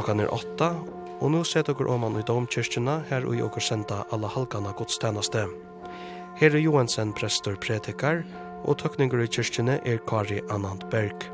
Klokkan er åtta, og nå set dere om i domkirkene her og i åker senda alle halkene godstjeneste. Her er Johansen prester predikar og tøkninger i kirkene er Kari Anand Berg.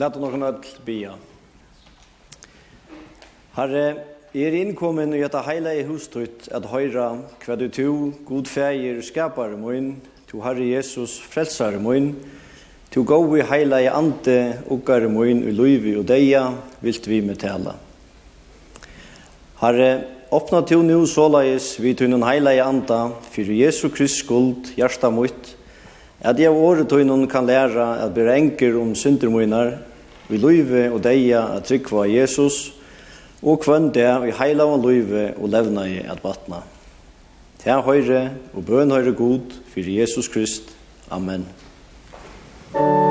Lät oss någon öll bia. Herre, jeg er innkommen i gjetta heila i hustut at høyra hva du to, god feir, skapare moin, to Herre Jesus, frelsare moin, to gau i heila i ante, ukkare moin, i luivi og deia, vilt vi med tala. Herre, åpna to nu såleis vi tunnen heila i anta, fyrir Jesu Krist skuld, hjärsta moit, at jeg av året tunnen kan læra at bere enker om syndermoinar, vi løyve og deia at trykva Jesus, og kvann det vi heila og løyve og levna i at batna. Ta høyre og bøn høyre god, fyrir Jesus Krist. Amen. Amen.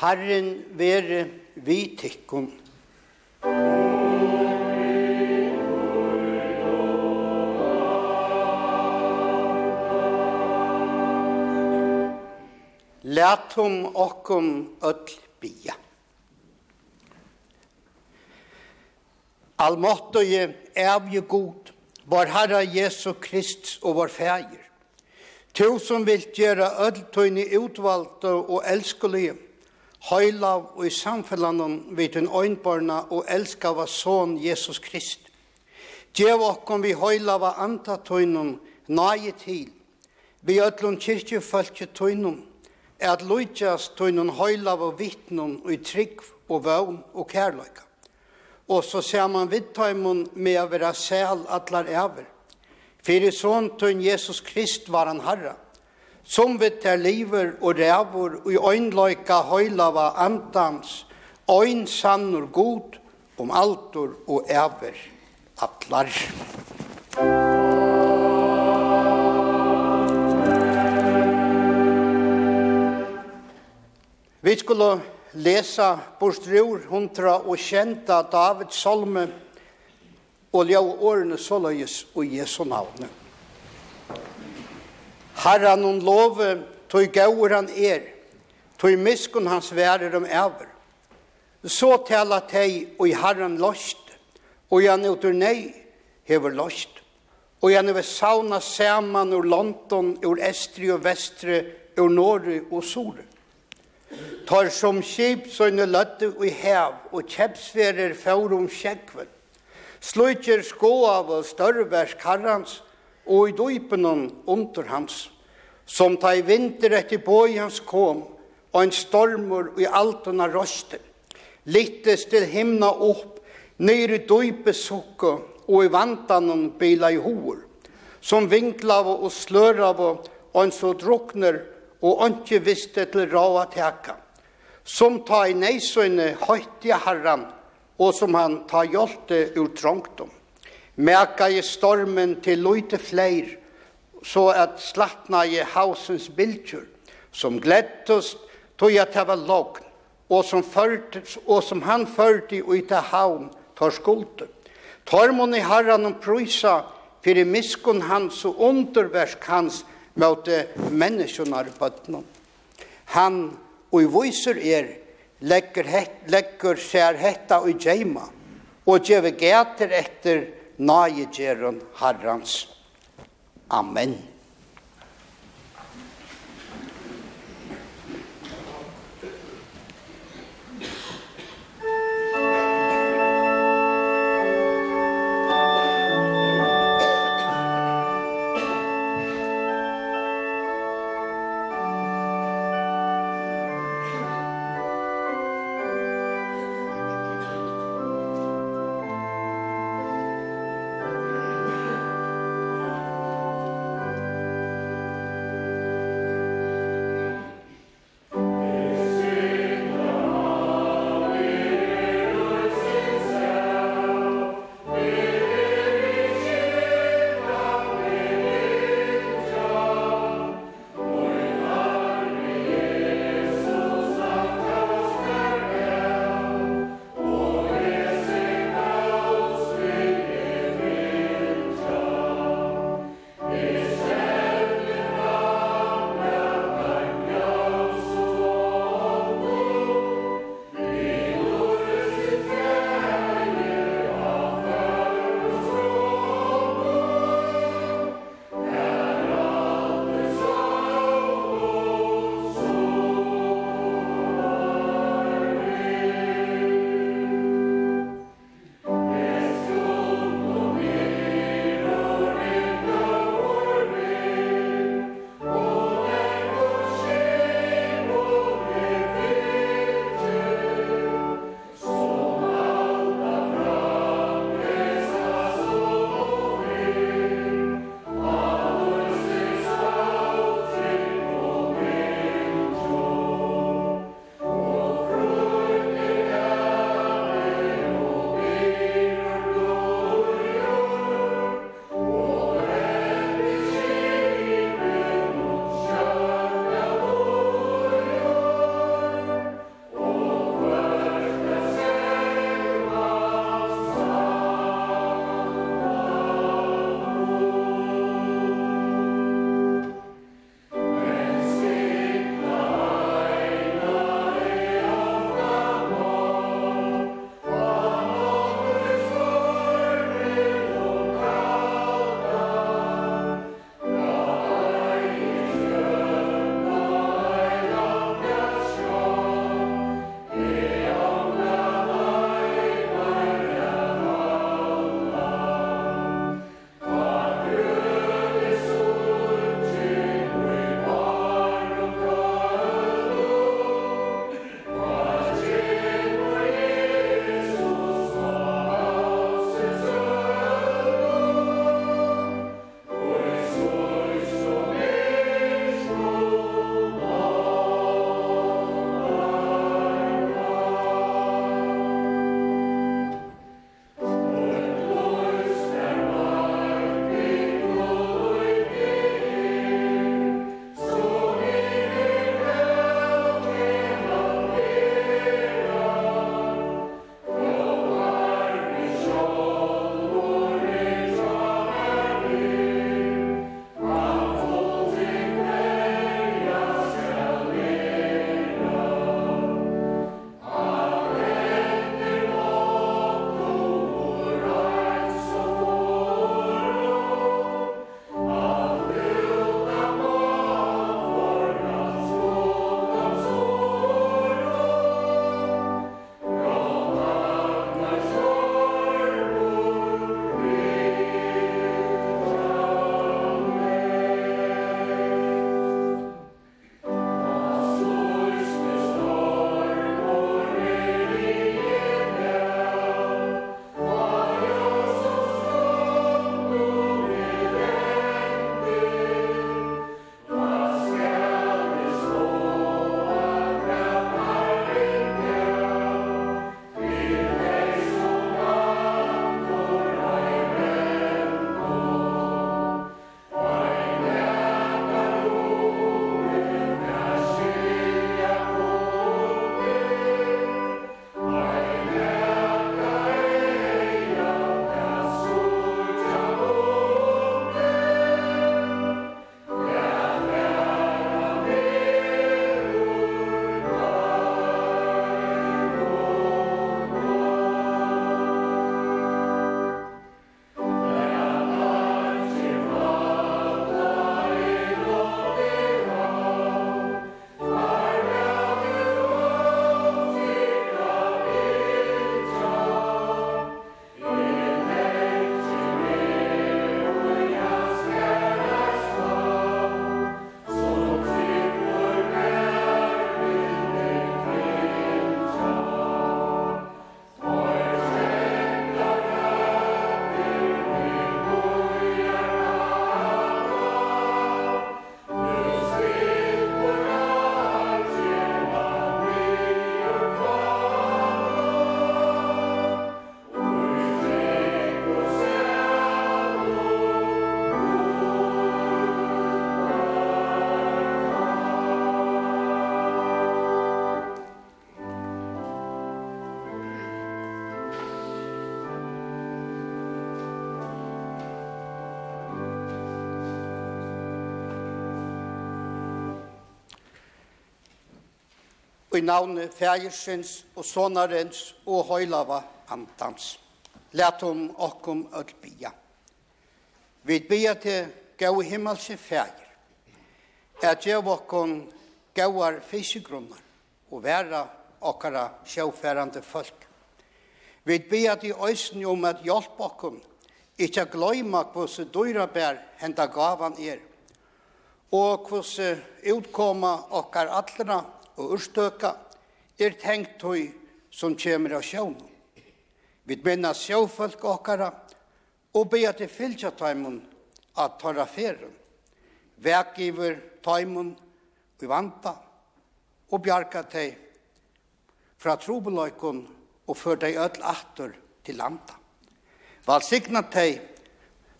Herren være vi tikkun. Lætum okkum öll bia. Almåttige evje god, vår Herre Jesu Krist og vår fægir. Tu som vil gjøre öll tøyni utvalgte og elskelige, høylav og i samfellanen vi den øynbarna og elskava son Jesus Krist. Djev okkom vi høylava anta tøynum nage til, vi ødlun kyrkjefølge tøynum, at lujtjas tøynum av vittnum og i trygg og vøvn og kærløyka. Og så ser man vidtøymun med å være sæl atlar ever. Fyrir son tøyn Jesus Krist var han herra, som vi tar liver og rævor og i øynløyka høylava antans, øyn sannur god om altor og æver atlar. Vi skulle lesa borstrur hundra og kjenta Davids salme og ljau årene såløyes og Jesu navnet. Herran hon love, tog gaur han er, tog miskun hans værer om æver. Så tala teg, og i herran lost, og han utur nei, hever lost. Og han over sauna saman ur London, ur estri og vestre, ur norri og sore. Tar som kip, så inne løtte og hev, og kjepsverer fjord om. Slutjer sko av og større versk herrans, og i dypenon under hans, som ta i vinter etter boi hans kom, og en stormur i altona røste. Littes til himna opp, nere i dype sukke, og i vantanon bila i hår, som vinklav og slørav og en så drukner, og ikke visste til råa teka. Som ta i neisøyne høytja herran, og som han ta hjalte ur trångtom. Meka i stormen til lite fleir, så at slattna i hausens bildjur, som glettust tog at det var logn, og som, førte, og som han førte i ta haun tar skulde. Tormon i herran om prysa, fyrir miskun hans og underversk hans møte menneskjonar bøtnum. Han og i viser er legger, het, legger sær hetta og djeima, og djeve gæter etter nage gjerun harrans. Amen. i navnet fægersins og sonarens og høylava antans. Læt om okkom öll bia. Vi bia til gau himmelsi fæger. Et gjev okkom gauar fysigrunnar og vera okkara sjåfærande folk. Vi bia til òsni om at hjelp okkom ikkje gløyma hvordan døyra bær henda gavan er og hvordan utkoma okkar allra og urstøka er tenkt tøy som kjemur av sjånum. Vi minna sjåfolk okkara og be at det fylgja taimun at tarra ferun. Vekgiver taimun i vanta og bjarga tei fra trobeløykun og før dei öll aftur til landa. Val signa tei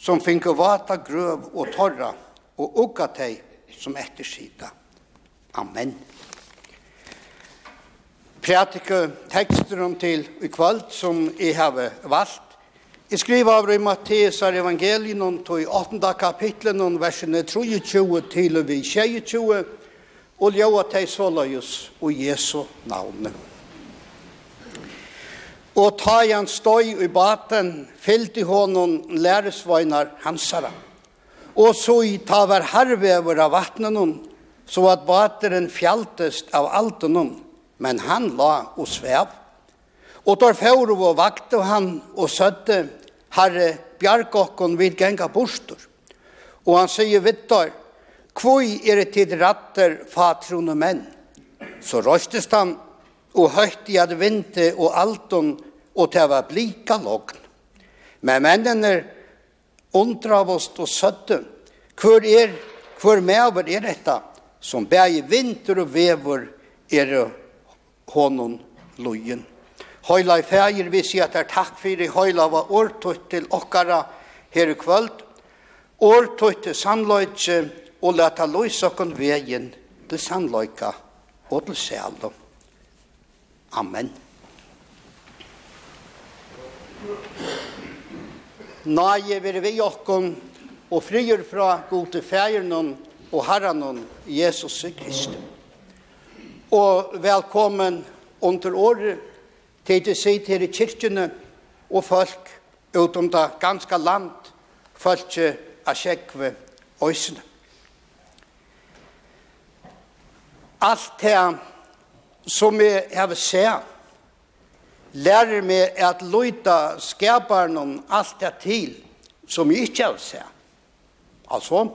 som finko vata grøv og torra og ugga tei som ettersida. Amen profetiske tekster til i kvöld som jeg har valgt. Jeg skriver av i Matteus evangelien om i 8. kapitlen om versene 23 til og vi 22 og ljøa til såløyes og Jesu navnet. Og ta i hans støy i baten, fyllt i hånden læresvøgnar hansara. Og så i ta var harve over av vattnen, så at bateren fjaltest av alten men han la og svev. Og der fjord og vakte han og søtte, Herre, bjerg vil genga bostor. Og han sier vittar, Kvoi er det tid ratter fatron og menn. Så røstest han, og høyt i at vinte og alton, og det var blika logn. Men mennene undrav oss og søtte, hvor er, hvor medover er dette, som bæg vinter og vever er det honom lojen. Høyla i fægir vi sier at det er takk fyrir høyla var årtøyt til okkara her i kvöld, årtøyt til sannløytje og leta lois okkon vegin til sannløyka og til sjælum. Amen. Nei, vi er vi okkon og frier fra gode fægirnon og herranon Jesus Kristus og velkommen under året til å si til kyrkjene og folk utom det ganske land, folk av sjekve øysene. Alt det som jeg har sett, lærer meg at løyta skaparen om alt det til som jeg ikke har sett. Altså,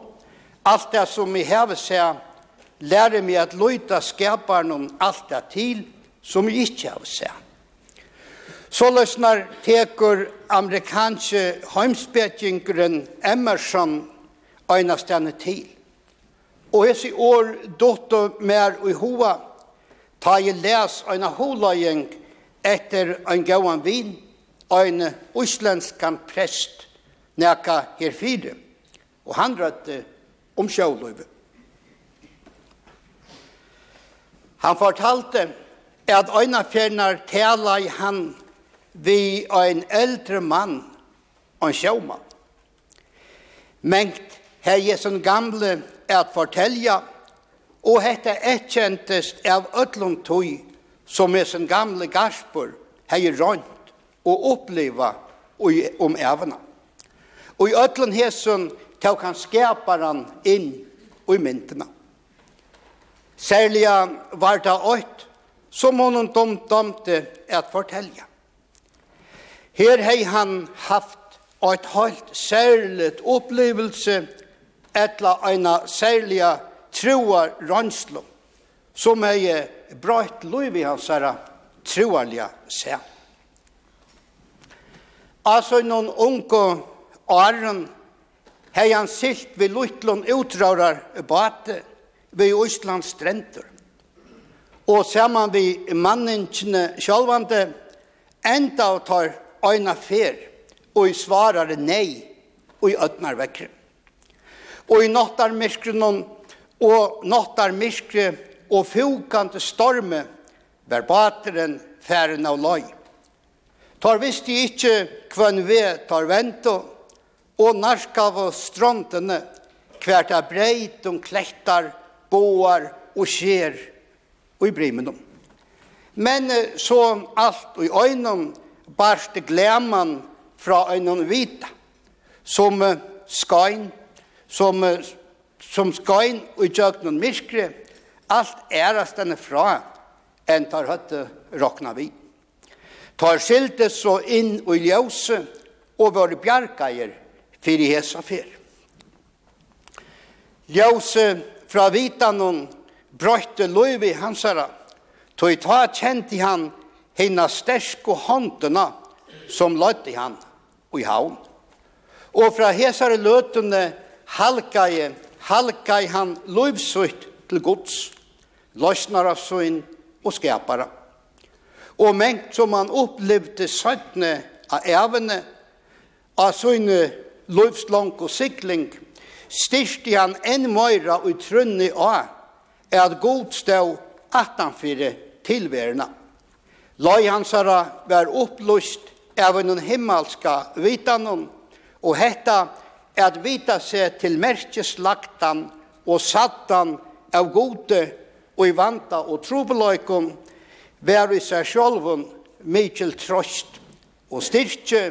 alt det som jeg har sett, lærer meg at løyta skaparen om alt det til som jeg ikke har sett. Så løsner teker amerikanske heimspekingeren Emerson øynestene til. Og hese år dotter mer i hova, ta jeg les øyne holøyeng etter en gauan vin, øyne uslenskan prest, nekka herfire. Og han rødde om sjåløyve. Han fortalte at øyna fjernar tala i han vi ein eldre mann og en sjåmann. Mengt her Jesun gamle at fortelja, og hette etkjentest av ötlom tøy som Jesun gamle garspur er rønt og oppleva om evna. Og i ötlom hesson tok han skaparan inn i myntena. Særlig var det åkt, som hon dom domte at fortelja. Her hei han haft et helt særligt opplevelse etla eina særliga troa rønslo, som hei brøyt loiv i hans herra troarliga se. Altså noen unge åren hei han silt vid luttlån utraurar bate, ved Østlands strendur. Og saman vi manninkene sjálvande, enda og tar øyna fer, og i svarar nei, og i ødnar vekkre. Og i nattar myrkrenon, og nattar myskre, og fugande storme, ver bateren færen av løy. Tar visst de ikkje kvann ve tar vento, og narskav og strontene, kvært av breit og klektar, boar og skjer og i brimenom. Men så alt og i øynene barste gleman fra øynene vita, som skain, som, som skain og i tjøknen myskre, alt ærast denne fra enn tar høtte råkna vi. Tar skiltet så inn og i ljøse og våre bjarkeier fyrir hesa fyr. Ljøse fra vitan hon brøytte løyv i hansara, tog ta kjent i han hina sterske håndene som løyte i han i havn. Og fra hesare løtene halka i, halka i han løyvsutt til gods, løsnar av søyn og skapare. Og mengt som han opplevde søttene av evene av søyne løyvslang og sikling – styrste han enn møyra og trunni av, er at god stå atanfyrir tilverna. Løy hansara var opplust av en himmelska vitanon, og hetta er at vita seg til merkeslagtan og sattan av gode og i vanta og trobeløykon, var i seg sjolvun mykjel trost og styrke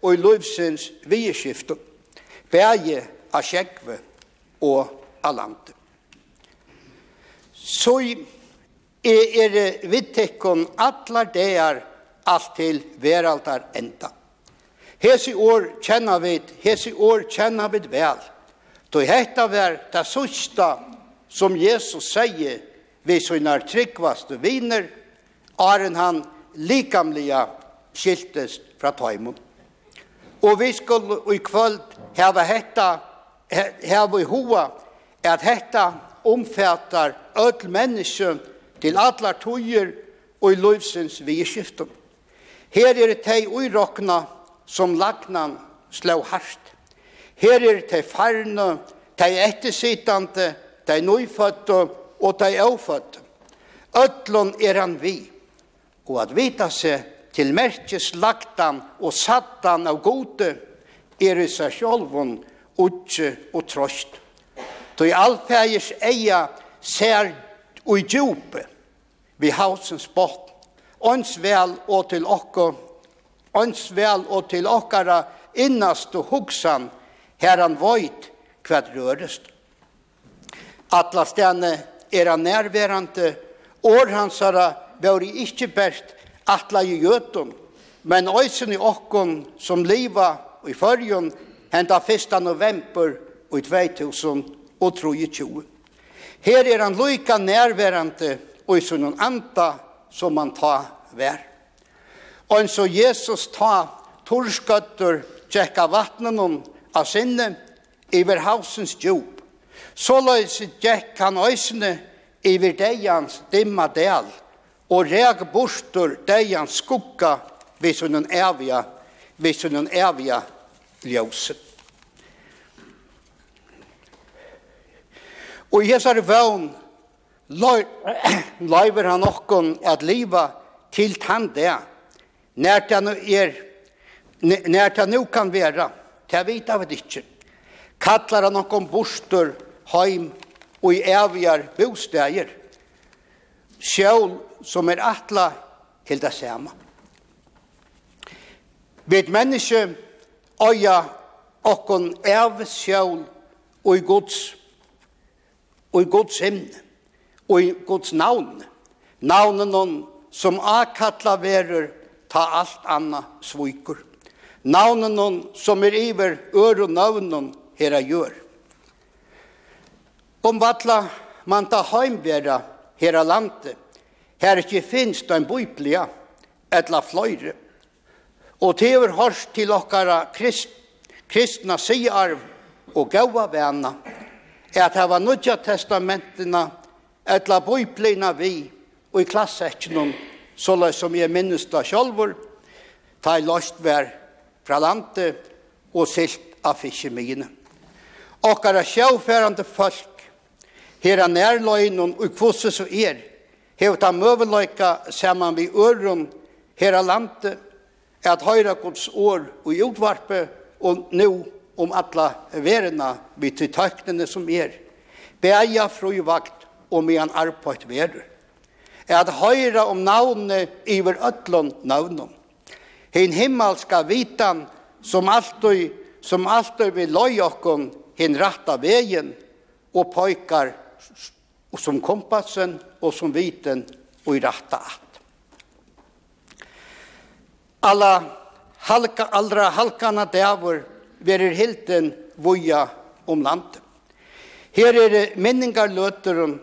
og i løvsens vieskiftet. Bæje av sjekve og av landet. Så er det vittekken atler degar alt til veraldar enda. Hesi år kjenner vi, hesi år kjenner vi vel. Då hetta var ta susta som Jesus sier vi sina tryggvaste viner, Aren han likamliga skiltes fra taimon. Og vi skulle i kvöld hava hetta her vi hoa er at hetta omfattar öll menneske til allar tøyer og i løvsens vidskiftum. Her er det tei uirokna som lagnan slå hardt. Her er tei farne, tei ettersitande, tei nøyfødde og tei avfødde. Öllon er han vi, og at vita seg til merkes lagtan og sattan av gode er i seg sjolvun utje og trost. Toi allfægis eia ser ui djupe vi hausens bort. Ons vel og til okko, ons vel og til okkara innast og hugsan herran voit kvad rørest. Atla stene er han nærverande, år hansara vore ikkje best atla i jötun, men òsen i okkon som liva i fyrjun henda 1. november i 2023. Her er han loika nærværende og i sunnen anta som han ta vær. Og så Jesus ta torskøtter tjekka vattnen om av sinne iver hausens djup. Så løys tjekk han øysene iver deians dimma del og reg bostur deians skugga vid sunnen evia, vid sunnen evia ljøse. Og i hessar vøvn løyver han okkon at liva til tande nær nu er nær det nu kan vera til vita vet ikkje kallar han okkon bostur heim og i evjar bosteger sjål som er atla til det samme. Vid menneske øya okkon av sjål og i Guds og i Guds himne og i Guds navn. Navnen hon som akatla verur ta alt anna svikur navnen hon som er iver ør og navnen hera gjør om vatla man ta heimvera hera lande her ikkje finst ein bøyplia etla fløyre og tever hors til okkara krist, kristna sigarv og gaua vana, at var nudja testamentina, etla bøyplina vi, og i klassetjennom, såla som jeg minnes da sjolvor, ta i løst vær fra landet og silt av fiskemine. Okkara sjåferande folk, hera nærløgnen og kvosse så er, hevta møveløyka saman vi øron, er landet, at høyra Guds år og utvarpe og nå om alla verena vi til tøknene som er. Beja fruvakt og medan arbeid Er At høyra om navne iver ötlån navnum. Hin himmelska vitan som alltid, som alltid vil løy okkon hin ratta vegen og pojkar som kompassen og som viten og i ratta app alla halka allra halkana dævor verir hilden voja om land. Her er det minningar løtur,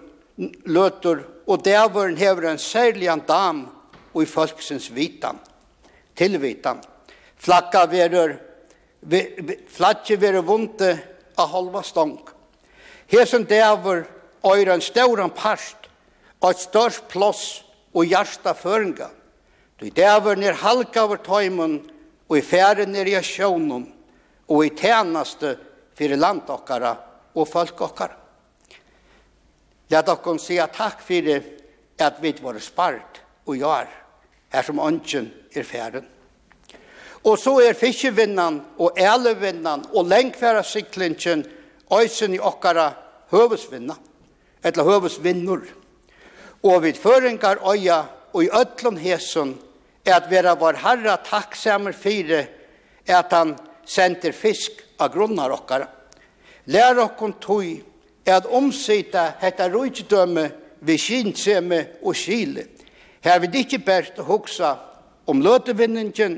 løtur og dævoren hever en særlig dam og i folksens vitan, tilvitan. Flakka verur, flakki verur vunte a halva stong. Hesen dævor øyre en stauran parst, og et størst plåss og hjarta føringa. Du dæver nir over tøymun, og i fære nir i sjånum, og i tænaste fyrir land okkara og folk okkara. Læt okkon sia takk fyrir at vi var spart og jar, her som ønsken er færen. Og så er fiskevinnan og elevinnan og lengfæra siklingen øysen i okkara høvesvinna, eller høvesvinnur. Og vid føringar øya og i ötlun hesen er at vera var herra takksamer fire er at han sender fisk av grunnar okkara. Lær okkon tog er at omsita hetta rujtdømme vi kinseme og kile. Her vil ikkje bært hoksa om løtevinningen,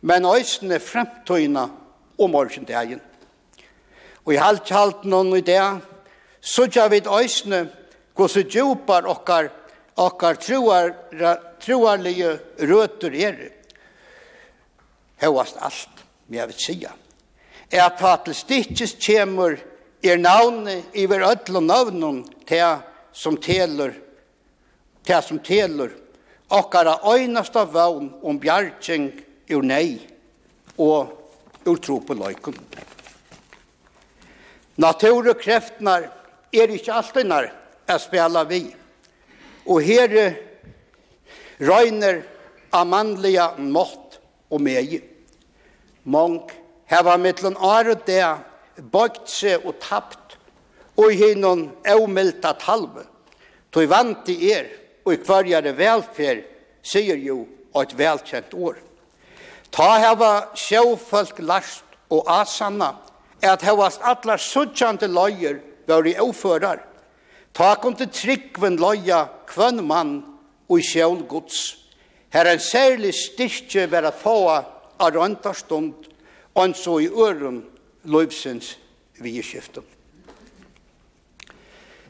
men òsne fremtøyna og morgendegjen. Og i halvt halvt noen i det, så tja vi òsne hvordan djupar okkar okkar truar truarlige røter er hevast alt, men jeg vil. Er at ta til stikkes kjemur er navne iver ödlom navnum te som telur, te som telur, okkara øynasta vón om bjargjeng ur nei og ur tro på loikon. Natur og kreftnar er ikkje alltinar a spela vi. Og her røyner av mått og meg. Mång heva mittlen året det bøgt seg og tapt og hinnon avmelta talve. Toi vant i er og i kvarjare velferd sier jo et velkjent år. Ta heva sjåfolk last og asanna at hevast atlar suttjande løyer var i oførar. Ta kom til tryggven løya kvønn mann og sjål gods. Her en særlig styrke vera få av røntarstund, og så i øren løyvsens vidskiftet.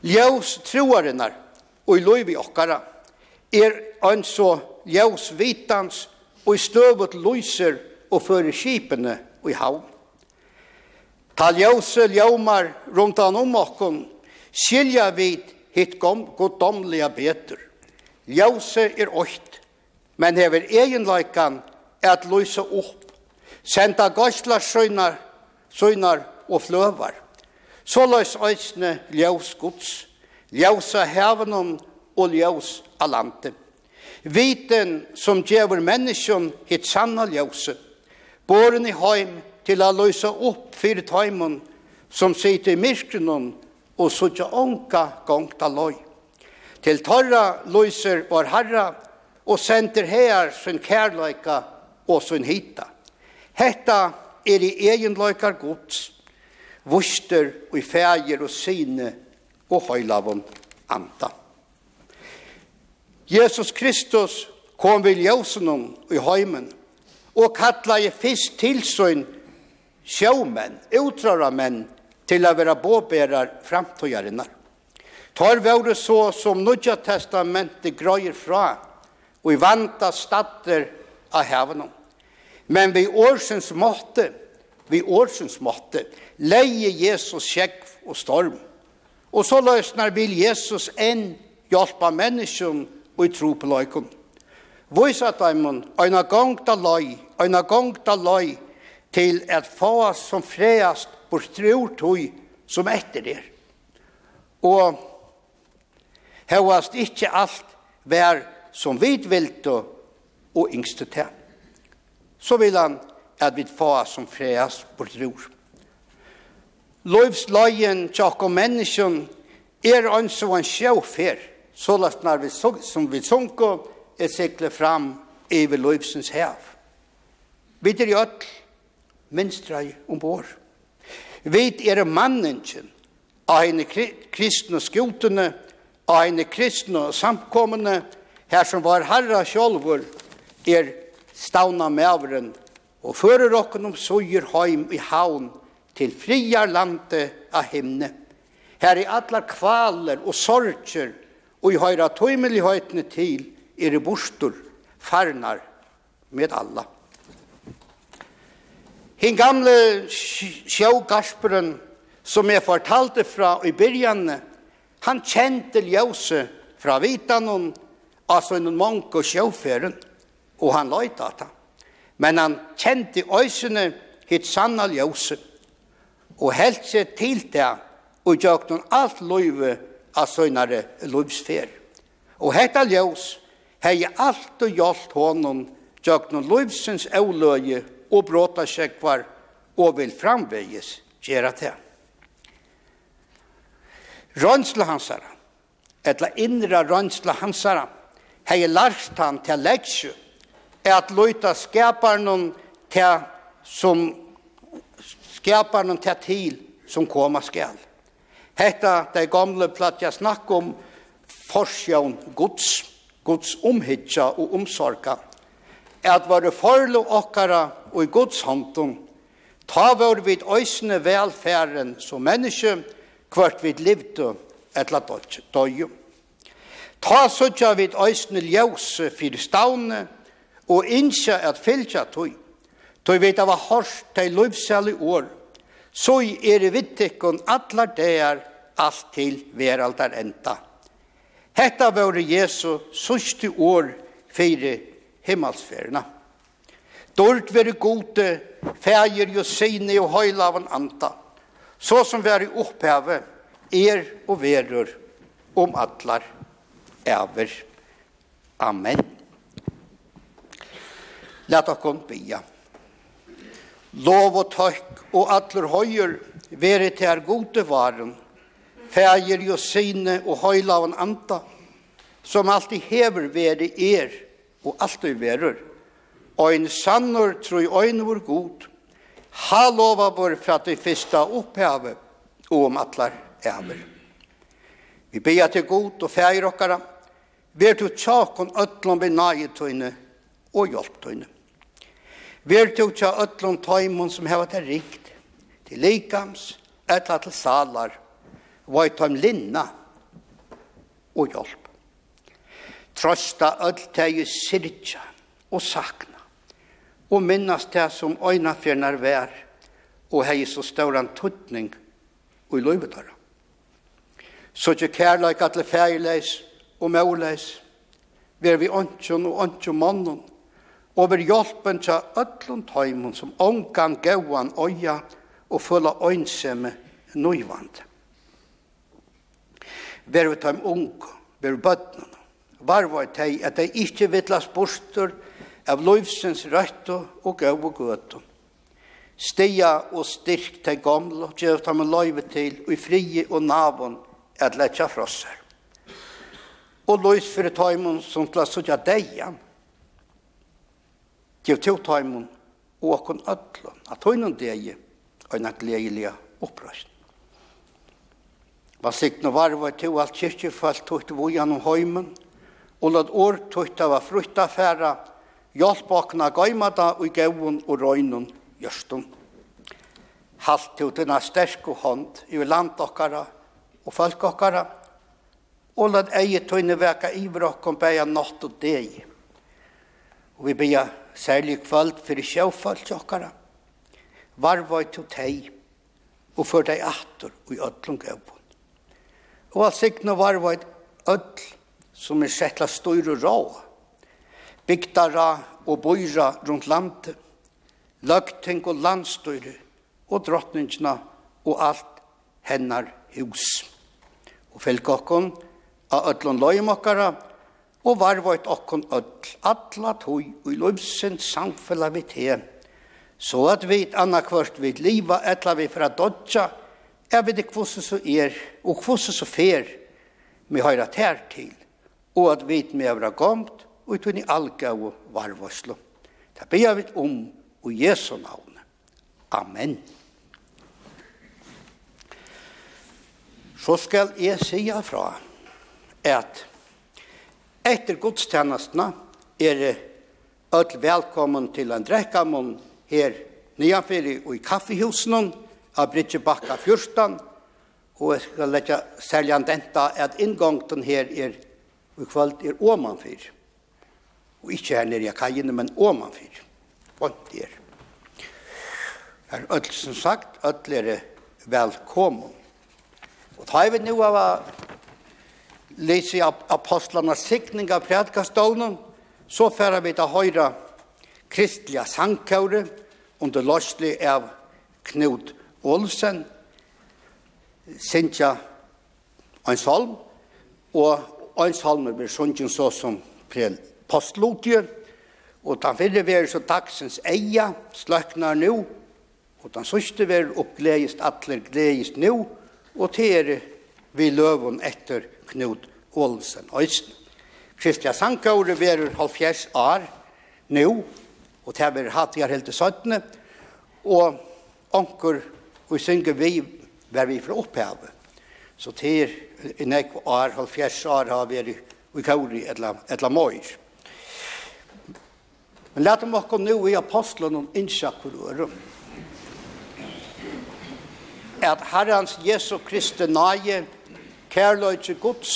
Ljøs troarinnar og i løyvi okkara er en så ljøs vitans og i støvet løyser og fører skipene og i havn. Ta ljøse ljømar rundt an om okkon, skilja vid hitt goddomliga betur. Ljause er oitt, men hever egenleikan at lysa opp, senda goslar søgnar, søgnar og fløvar. Så løs øysne ljøs gods, ljøs av hevenom og ljøs av landet. Viten som djever menneskjon hitt sanna ljøse, boren i heim til a løysa opp fyrir taimun som sitter i myrkrenon og suttja onka gongta loj. Til torra løyser var herra, og sender her sin kærløyka og sin hita. Hetta er i egenleikar gods, vuster og i fæger og sine og høylavon anta. Jesus Kristus kom vil jausenum i høymen, og kalla i fisk tilsøyn sjåmenn, utrara menn, til å være båbærer fremtøyerne. Tar våre så som Nudja testamentet grøyer fra, og i vanta statter av hevene. Men vi årsens måtte, vi årsens måtte, leie Jesus kjekv og storm. Og så løsner vil Jesus enn hjelpe menneskene og i tro på løyken. Vois at deimen, øyna gang da løy, øyna gang da løy, til at få oss som freast bortrur tog som etter er. Og hevast ikkje alt vær som vi vilt og yngste til. Så vil han at vi få som freast bortrur. Løyvsløyen tjokk og menneskjen er ønske og en sjåfer, så last når vi som vi sunko er sikle fram i løyvsens hev. Vi er i ødel, minstrei ombord. Vi er manningen av en kristne skjotene, av en kristne samkommende, her som var herra sjolvor, er stavna mævren, og fører okken om søyer heim i havn til friar lande av himne. Her i allar kvaler og sorger, og i høyra tøymelighetene til, er i bostor, farnar med alla. Hin gamle sjågasperen som jeg fortalte fra i byrjan, han kjente ljøse fra vitanon, altså en mank og sjøferen, og han løyta at han. Men han kjente øysene hitt sanna ljøse, og helt seg til det, og gjør noen alt løyve av søgnare løyvsfer. Og hetta ljøs hei alt og hjalp hånden gjør noen løyvsens avløye og bråta sjekvar og vil framvegis gjera det. Rønsla hansara, etla innra rønsla hansara, hei larst han til leksju, er at loyta skaparnon til som skaparnon til til som koma skal. Hetta dei gamle platja snakk om forsjón gods, gods omhytja og omsorga at våre forlo okkara og i Guds håndtum, ta vår vid øysene velfæren som menneske, kvart vid livdu etla døyju. Ta søtja vid øysene ljøse fyrir stavne, og innskja at fylgja tøy. Tøy vet av hårst til løvselig år, så er det vittikken atlar deir alt til veraldar enda. Hetta våre Jesu sørste år fyrir himmelsferna. Dort veri gode, fægir jo sine og høylaven anta, så som veri oppheve, er og verur, om atlar, ever. Amen. Lat okkom bia. Lov og takk og atler høyer, veri til gode varen, fægir jo sine og høylaven anta, som alltid hever veri er, og alt du verur. Ein sannur troi ein vår god. Ha lova vår fra du fyrsta opphavet og om atlar æver. Vi bia til god og fægir okkara. Ver du tjakon ötlom vi nage tøyne og hjelp tøyne. Ver du tja ötlom tøymon som heva til rikt, til likams, etla til salar, var tøym linna og hjelp trøsta öll teg i sirja og sakna, og minnast teg som øyna fjernar vær, og hei så stauran tuttning og i løyvedara. Så ikke kærleik atle feileis og mauleis, ver vi åndsjon og åndsjon mannen, og ver hjelpen tja öllun tøymon som ongan gauan øya og fulla øynsemme nøyvand. Ver vi tøym unge, ver vi bøtnene, varvar tei at dei ikkje vitlas bostur av loivsens røtto og gau og gøtu. Stia og styrk tei gamla, gjev tam en loive til, og i frie og navon at letja frosser. Og lois fyrir taimon som tla sutja deian, gjev to taimon og okkon ödlon, at hoinon deie, og en at leilia opprøsning. Var sikna varvar til alt kyrkjefalt, tog til vojan om heimen, og lat år tøyta var frukta færa, hjelp okna gaimata og gevun og røynun gjørstum. Halt til dina sterske hånd i land okkara og folk okkara, og eigi eie tøyne veka iver okkom beia natt og deg. Og vi beia særlig kvöld fyrir sjåfald okkara, varvoi til teg, og fyrir deg atur og i öllum gevun Og all signa varvoi öll som er sett til støyre rå, bygdara og bøyra rundt landet, løgting og landstøyre, og drottningene og alt hennar hus. Og fylg okkon av ötlun løymokkara, og varvøyt okkon öll, atla tøy og løyvsens samfella vi te, så at vi annakvart vi liva etla vi fra dodja, er vi det kvosse så er, og kvosse så fer, vi høyra tær til og at vi med være gomt og i tunni algau varvoslo. Ta bia vi om og Jesu navn. Amen. Så skal jeg si fra at etter godstjenestene er ødel velkommen til en drekkamon her nyanfyrir og i kaffehusen av Bridgebakka 14 og jeg skal legge særlig an denta at inngångten her er og kvalt er omanfyr. Og ikkje her nere i kajene, men omanfyr. Bont er. Her er som sagt, ødel er velkommen. Og ta vi nu av lese apostlarna sikning av predkastånen, så færa vi til høyra kristliga sangkåre under lorsli av Knut Olsen, Sintja Einsolm og en salmer blir sunken så som prel og den fyrre ver så dagsens eia sløknar nu, og den sørste ver oppgledist atler gleist nu, og tere vi løvun etter Knut Olsen Øysten. Kristian Sankaure verur halvfjers år nu, og det ver hattigar helt til 17, og onker og synger vi, ver vi fra opphavet. Så det i ek år, halvfjers år har vært i kauri etla møyr. Men let om okkom nu i apostlen om innsjakkurøren. At Herrens Jesu Kristi nage, kærløyde Guds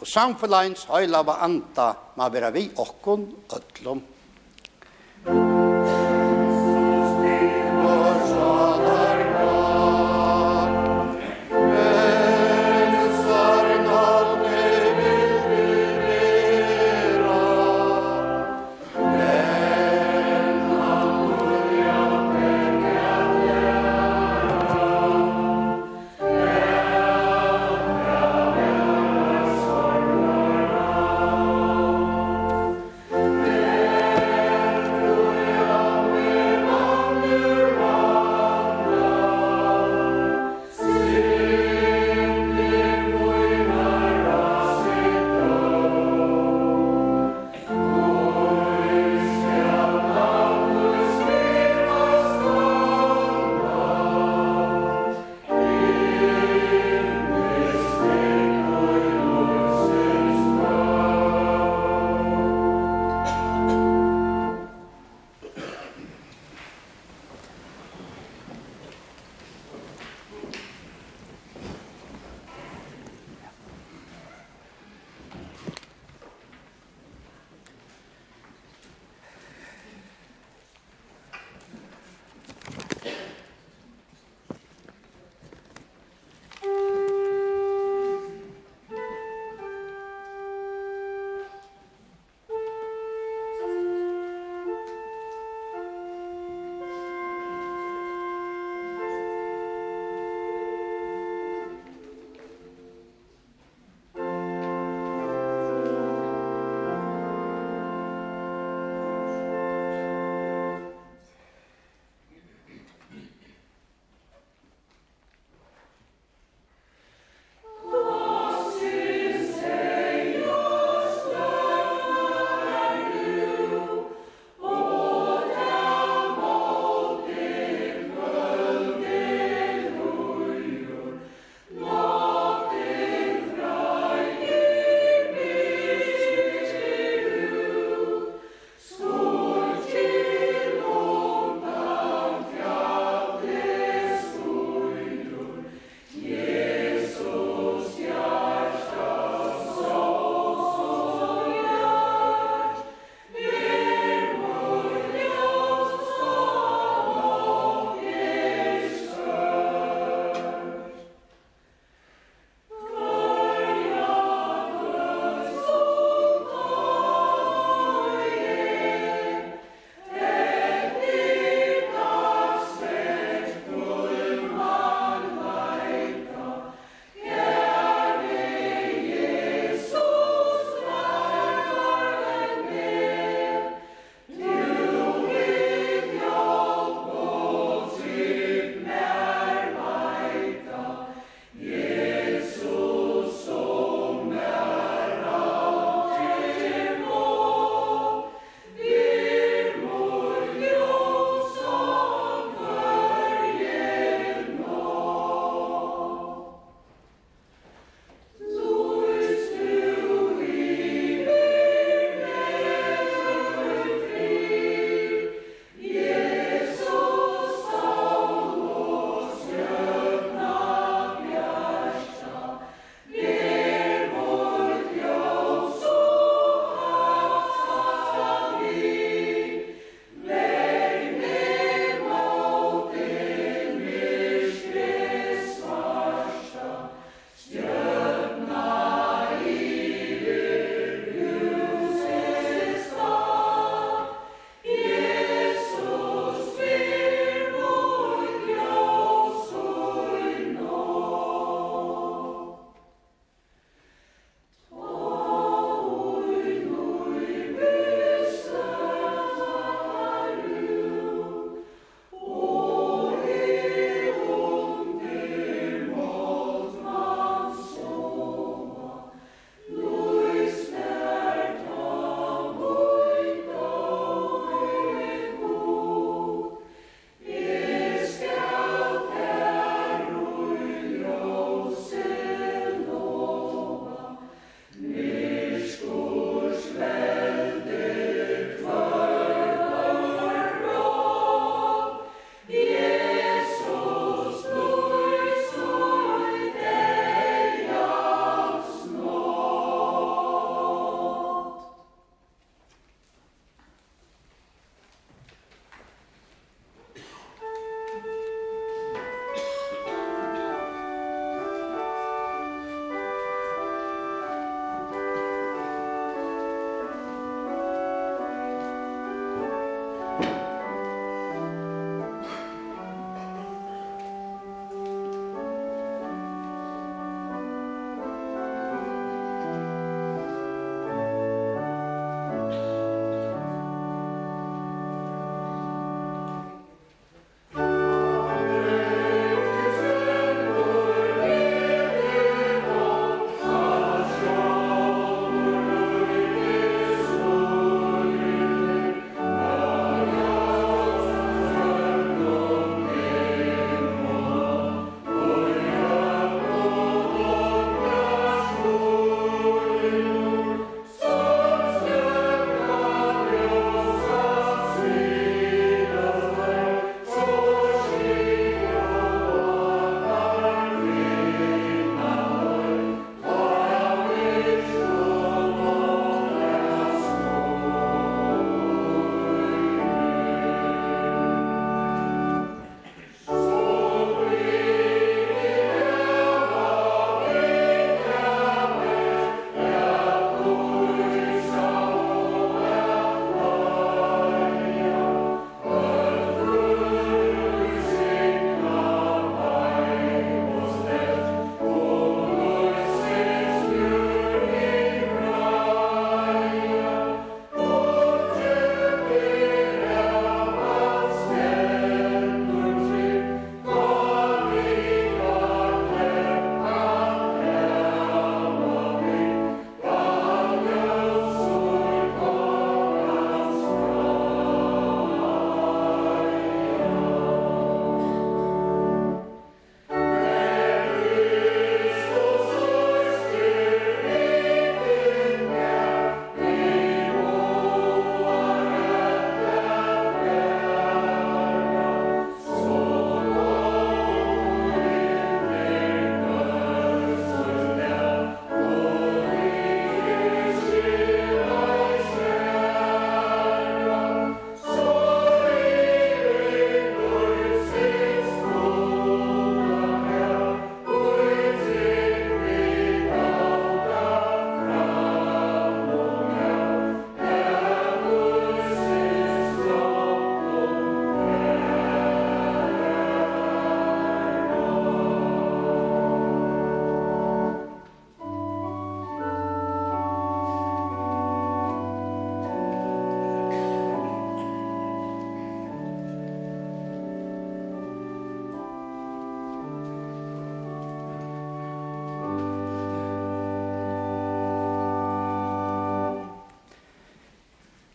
og samfunnleins høylava anta ma vera vi okkon öllum. Musik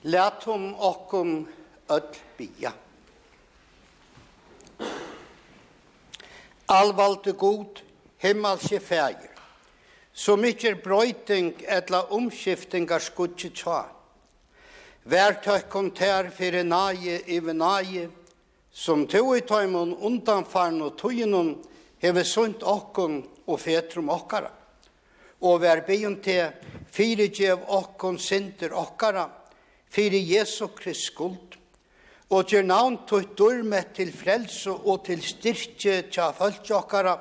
Lætum okkum öll bia. Alvalde god, himmelske fægir. Så mykje brøyting etla omskiftingar skudje tja. Værtøkkon tær fyrir nage iver nage, som to i tøymon undanfarn og tøyinon hever sunt okkon og fetrum okkara. Og vær byen til fyrirgjev okkon sinter okkara, fyrir Jesu Krist skuld, og gjør navn tøyt dørme til frelse og til styrke tja følgjåkara,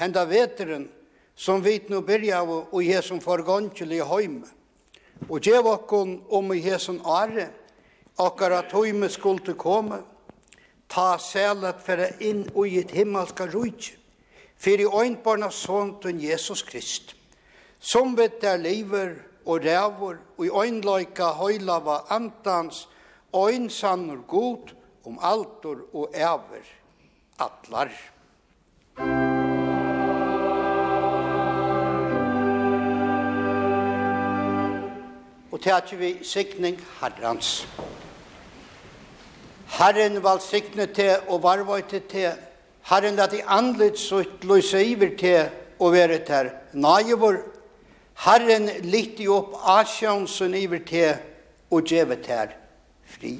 henda veteren, som vi nu byrja av og i som forgåndkjel i høyme. Og gjev okkon om i je som are, okkar tøyme høyme skulle komme, ta sælet for inn i et himmelska rujt, fyrir øynbarnas sånn sånt Jesus Krist, som vet der lever, og rævor, og i øynløyka høylava antans, øyn sannur god om altor og æver, atlar. Og tætje vi sikning herrans. Herren valsikne te og varvøyte te, Herren at i andlet sutt løyse iver te og være her, naivor Herren lytte opp asjansson iver til og gjevet her fri.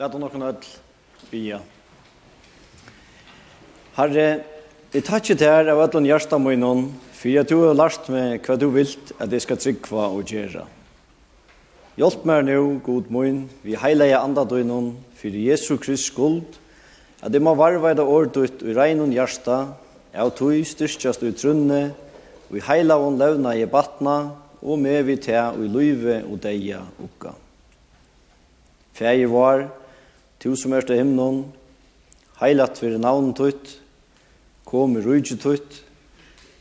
Lad oss någon öll bia. Herre, jeg tar ikke til her av ætlån hjersta munnen, for jeg tror jeg har lært meg hva du vilt at jeg skal tryggva og gjøre. Hjelp meg nå, god munn, vi heilige andre døgnen, for Jesu Krist skuld, at jeg må varveida årdutt i regnen hjersta, jeg tog styrkjast ut trunne, og i heilaven levna i batna, og med vi til og i løyve og deia ukka. Fægir var, Tu som er til himnon, heilat veri navn tutt, kom i rujtje tutt,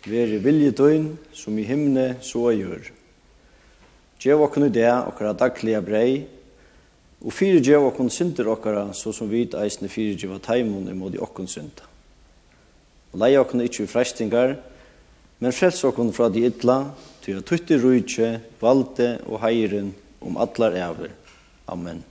veri vilje tøyn, som i himne så gjør. Gjev okkur i det okkara daglige brei, og fyrir gjev okkur synder okkara, så som vit eisne fyrir gjev taimon imod i okkur synda. Og leie okkon ikkje i frestingar, men frels okkur fra de idla, ty a tutti rujtje, valde og heiren om allar ever. Amen.